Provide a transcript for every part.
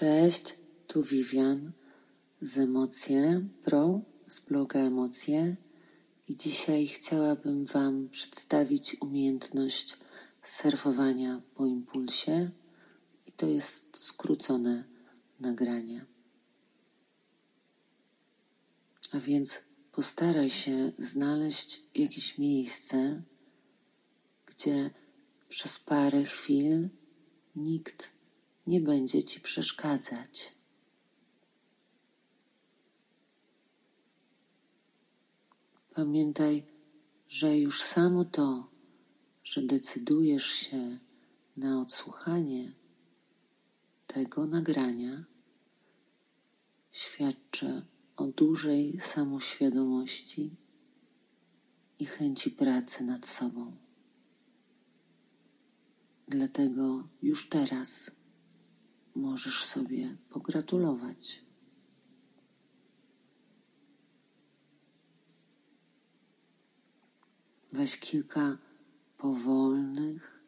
Cześć, tu Vivian z Emocje Pro, z bloga Emocje i dzisiaj chciałabym Wam przedstawić umiejętność surfowania po impulsie i to jest skrócone nagranie. A więc postaraj się znaleźć jakieś miejsce, gdzie przez parę chwil nikt nie będzie ci przeszkadzać. Pamiętaj, że już samo to, że decydujesz się na odsłuchanie tego nagrania, świadczy o dużej samoświadomości i chęci pracy nad sobą. Dlatego już teraz możesz sobie pogratulować. Weź kilka powolnych,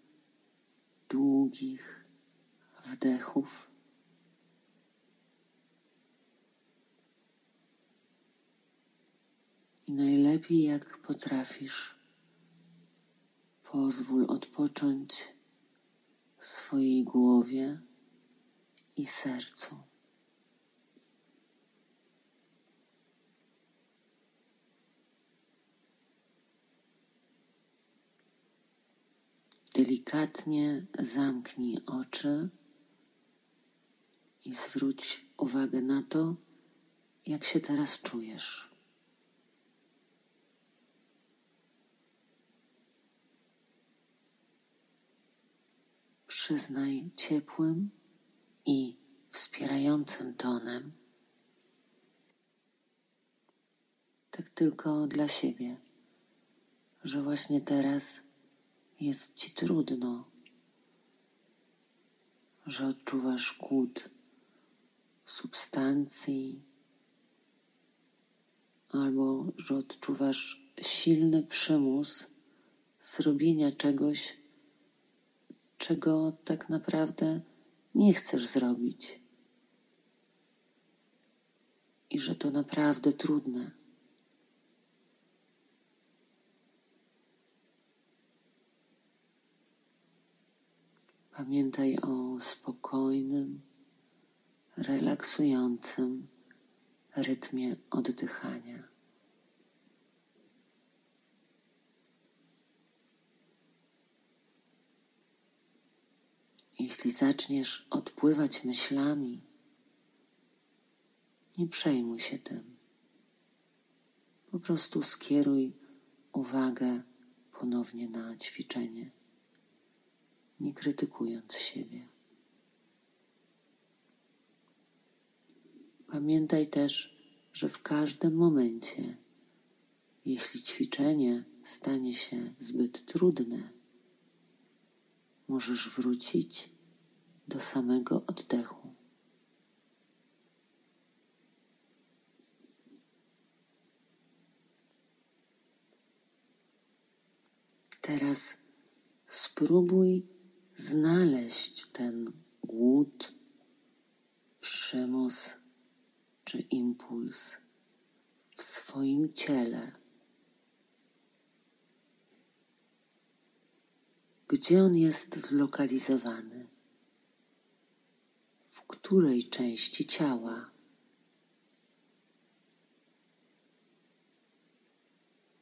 długich wdechów. I najlepiej jak potrafisz, pozwól odpocząć swojej głowie i sercu. Delikatnie zamknij oczy i zwróć uwagę na to, jak się teraz czujesz. Przyznaj ciepłym i wspierającym tonem, tak tylko dla siebie, że właśnie teraz jest ci trudno, że odczuwasz głód substancji, albo że odczuwasz silny przymus zrobienia czegoś, czego tak naprawdę nie chcesz zrobić. I że to naprawdę trudne. Pamiętaj o spokojnym, relaksującym rytmie oddychania. Jeśli zaczniesz odpływać myślami, nie przejmuj się tym. Po prostu skieruj uwagę ponownie na ćwiczenie, nie krytykując siebie. Pamiętaj też, że w każdym momencie, jeśli ćwiczenie stanie się zbyt trudne, możesz wrócić do samego oddechu. Teraz spróbuj znaleźć ten głód, przymus czy impuls w swoim ciele. Gdzie on jest zlokalizowany? Której części ciała?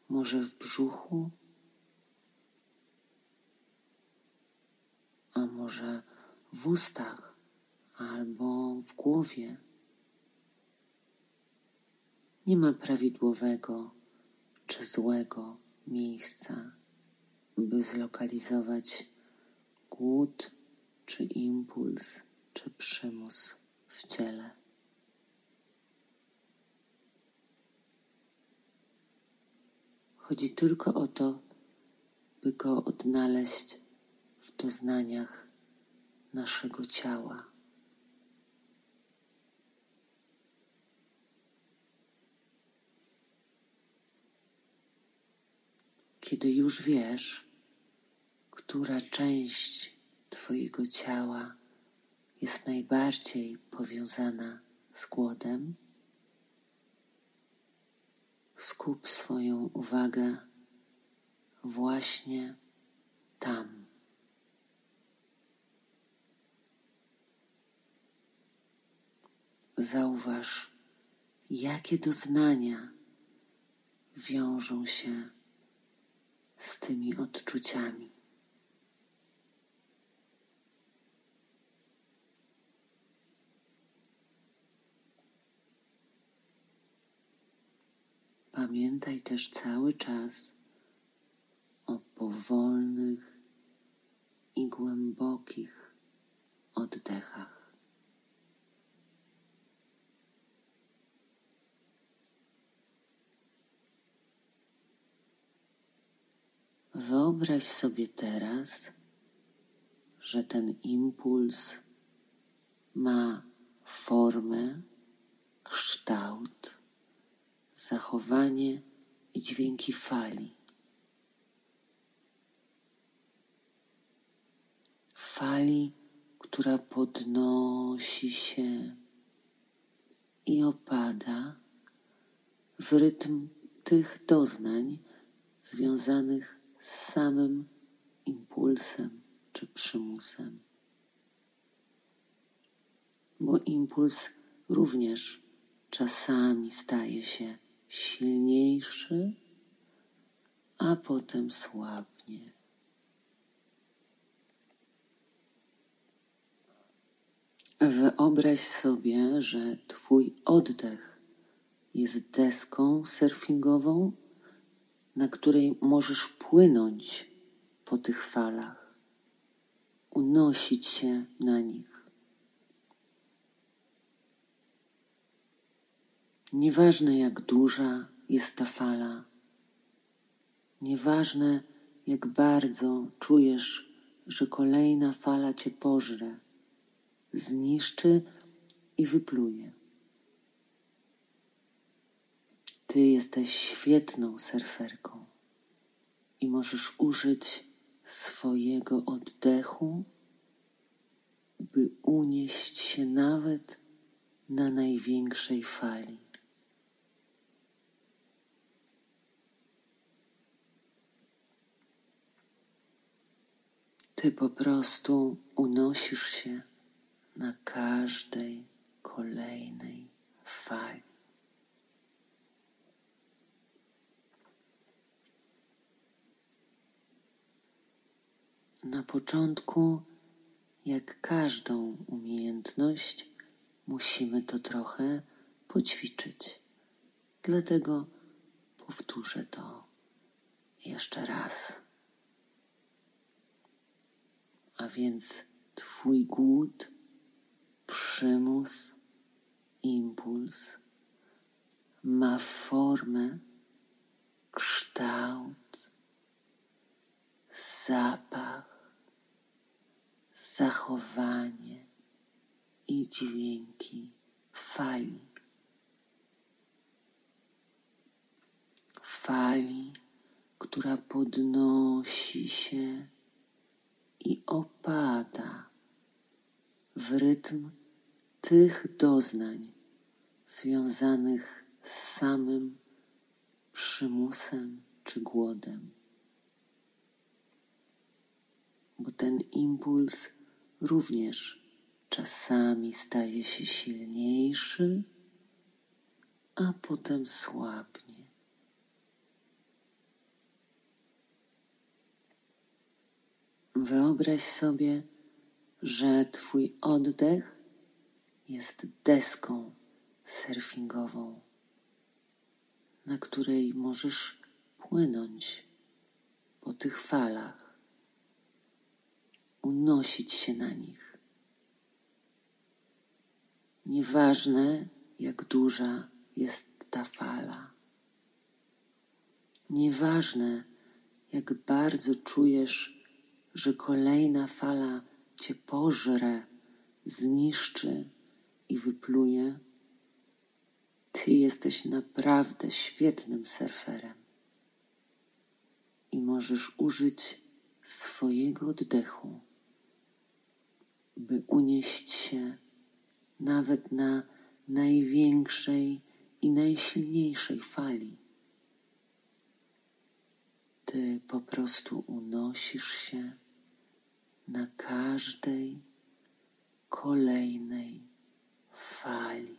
Może w brzuchu? A może w ustach albo w głowie? Nie ma prawidłowego czy złego miejsca by zlokalizować głód, czy impuls, czy przymus w ciele. Chodzi tylko o to, by go odnaleźć w doznaniach naszego ciała. Kiedy już wiesz, która część Twojego ciała jest najbardziej powiązana z głodem, skup swoją uwagę właśnie tam. Zauważ, jakie doznania wiążą się z tymi odczuciami. Pamiętaj też cały czas o powolnych i głębokich oddechach. Wyobraź sobie teraz, że ten impuls ma formę, kształt zachowanie i dźwięki fali. Fali, która podnosi się i opada w rytm tych doznań związanych z samym impulsem czy przymusem. Bo impuls również czasami staje się silniejszy, a potem słabnie. Wyobraź sobie, że Twój oddech jest deską surfingową, na której możesz płynąć po tych falach, unosić się na nich. Nieważne jak duża jest ta fala, nieważne jak bardzo czujesz, że kolejna fala cię pożre, zniszczy i wypluje. Ty jesteś świetną surferką i możesz użyć swojego oddechu, by unieść się nawet na największej fali. Ty po prostu unosisz się na każdej kolejnej fali. Na początku, jak każdą umiejętność, musimy to trochę poćwiczyć. Dlatego powtórzę to jeszcze raz a więc Twój głód, przymus, impuls ma formę, kształt, zapach, zachowanie i dźwięki fali. Fali, która podnosi się i opada w rytm tych doznań związanych z samym przymusem czy głodem. Bo ten impuls również czasami staje się silniejszy, a potem słabnie. Wyobraź sobie, że Twój oddech jest deską surfingową, na której możesz płynąć po tych falach, unosić się na nich. Nieważne, jak duża jest ta fala. Nieważne, jak bardzo czujesz że kolejna fala cię pożre, zniszczy i wypluje, ty jesteś naprawdę świetnym surferem i możesz użyć swojego oddechu, by unieść się nawet na największej i najsilniejszej fali. Ty po prostu unosisz się na każdej kolejnej fali.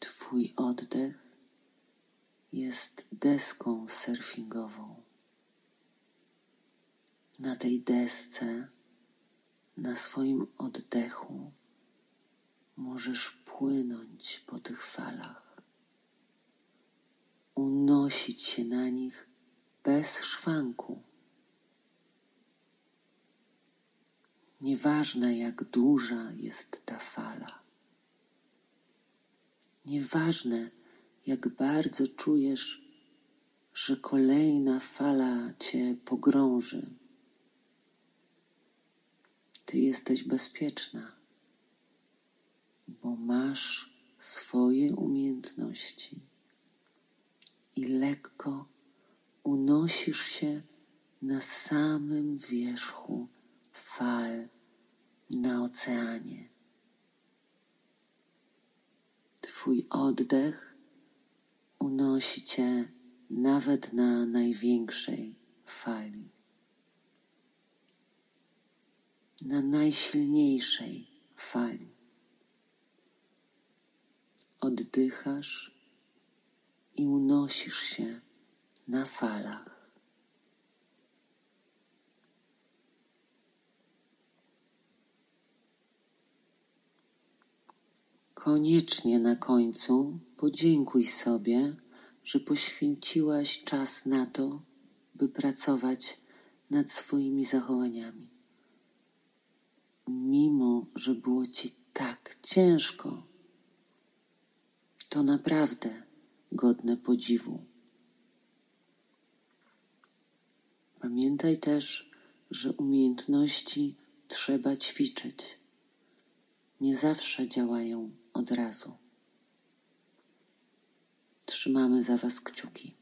Twój oddech jest deską surfingową. Na tej desce, na swoim oddechu, możesz płynąć po tych falach, unosić się na nich bez szwanku. Nieważne, jak duża jest ta fala, nieważne, jak bardzo czujesz, że kolejna fala cię pogrąży. Ty jesteś bezpieczna, bo masz swoje umiejętności i lekko unosisz się na samym wierzchu fal na oceanie. Twój oddech unosi cię nawet na największej fali, na najsilniejszej fali. Oddychasz i unosisz się na falach. Koniecznie na końcu podziękuj sobie, że poświęciłaś czas na to, by pracować nad swoimi zachowaniami. Mimo, że było ci tak ciężko, to naprawdę godne podziwu. Pamiętaj też, że umiejętności trzeba ćwiczyć. Nie zawsze działają od razu. Trzymamy za Was kciuki.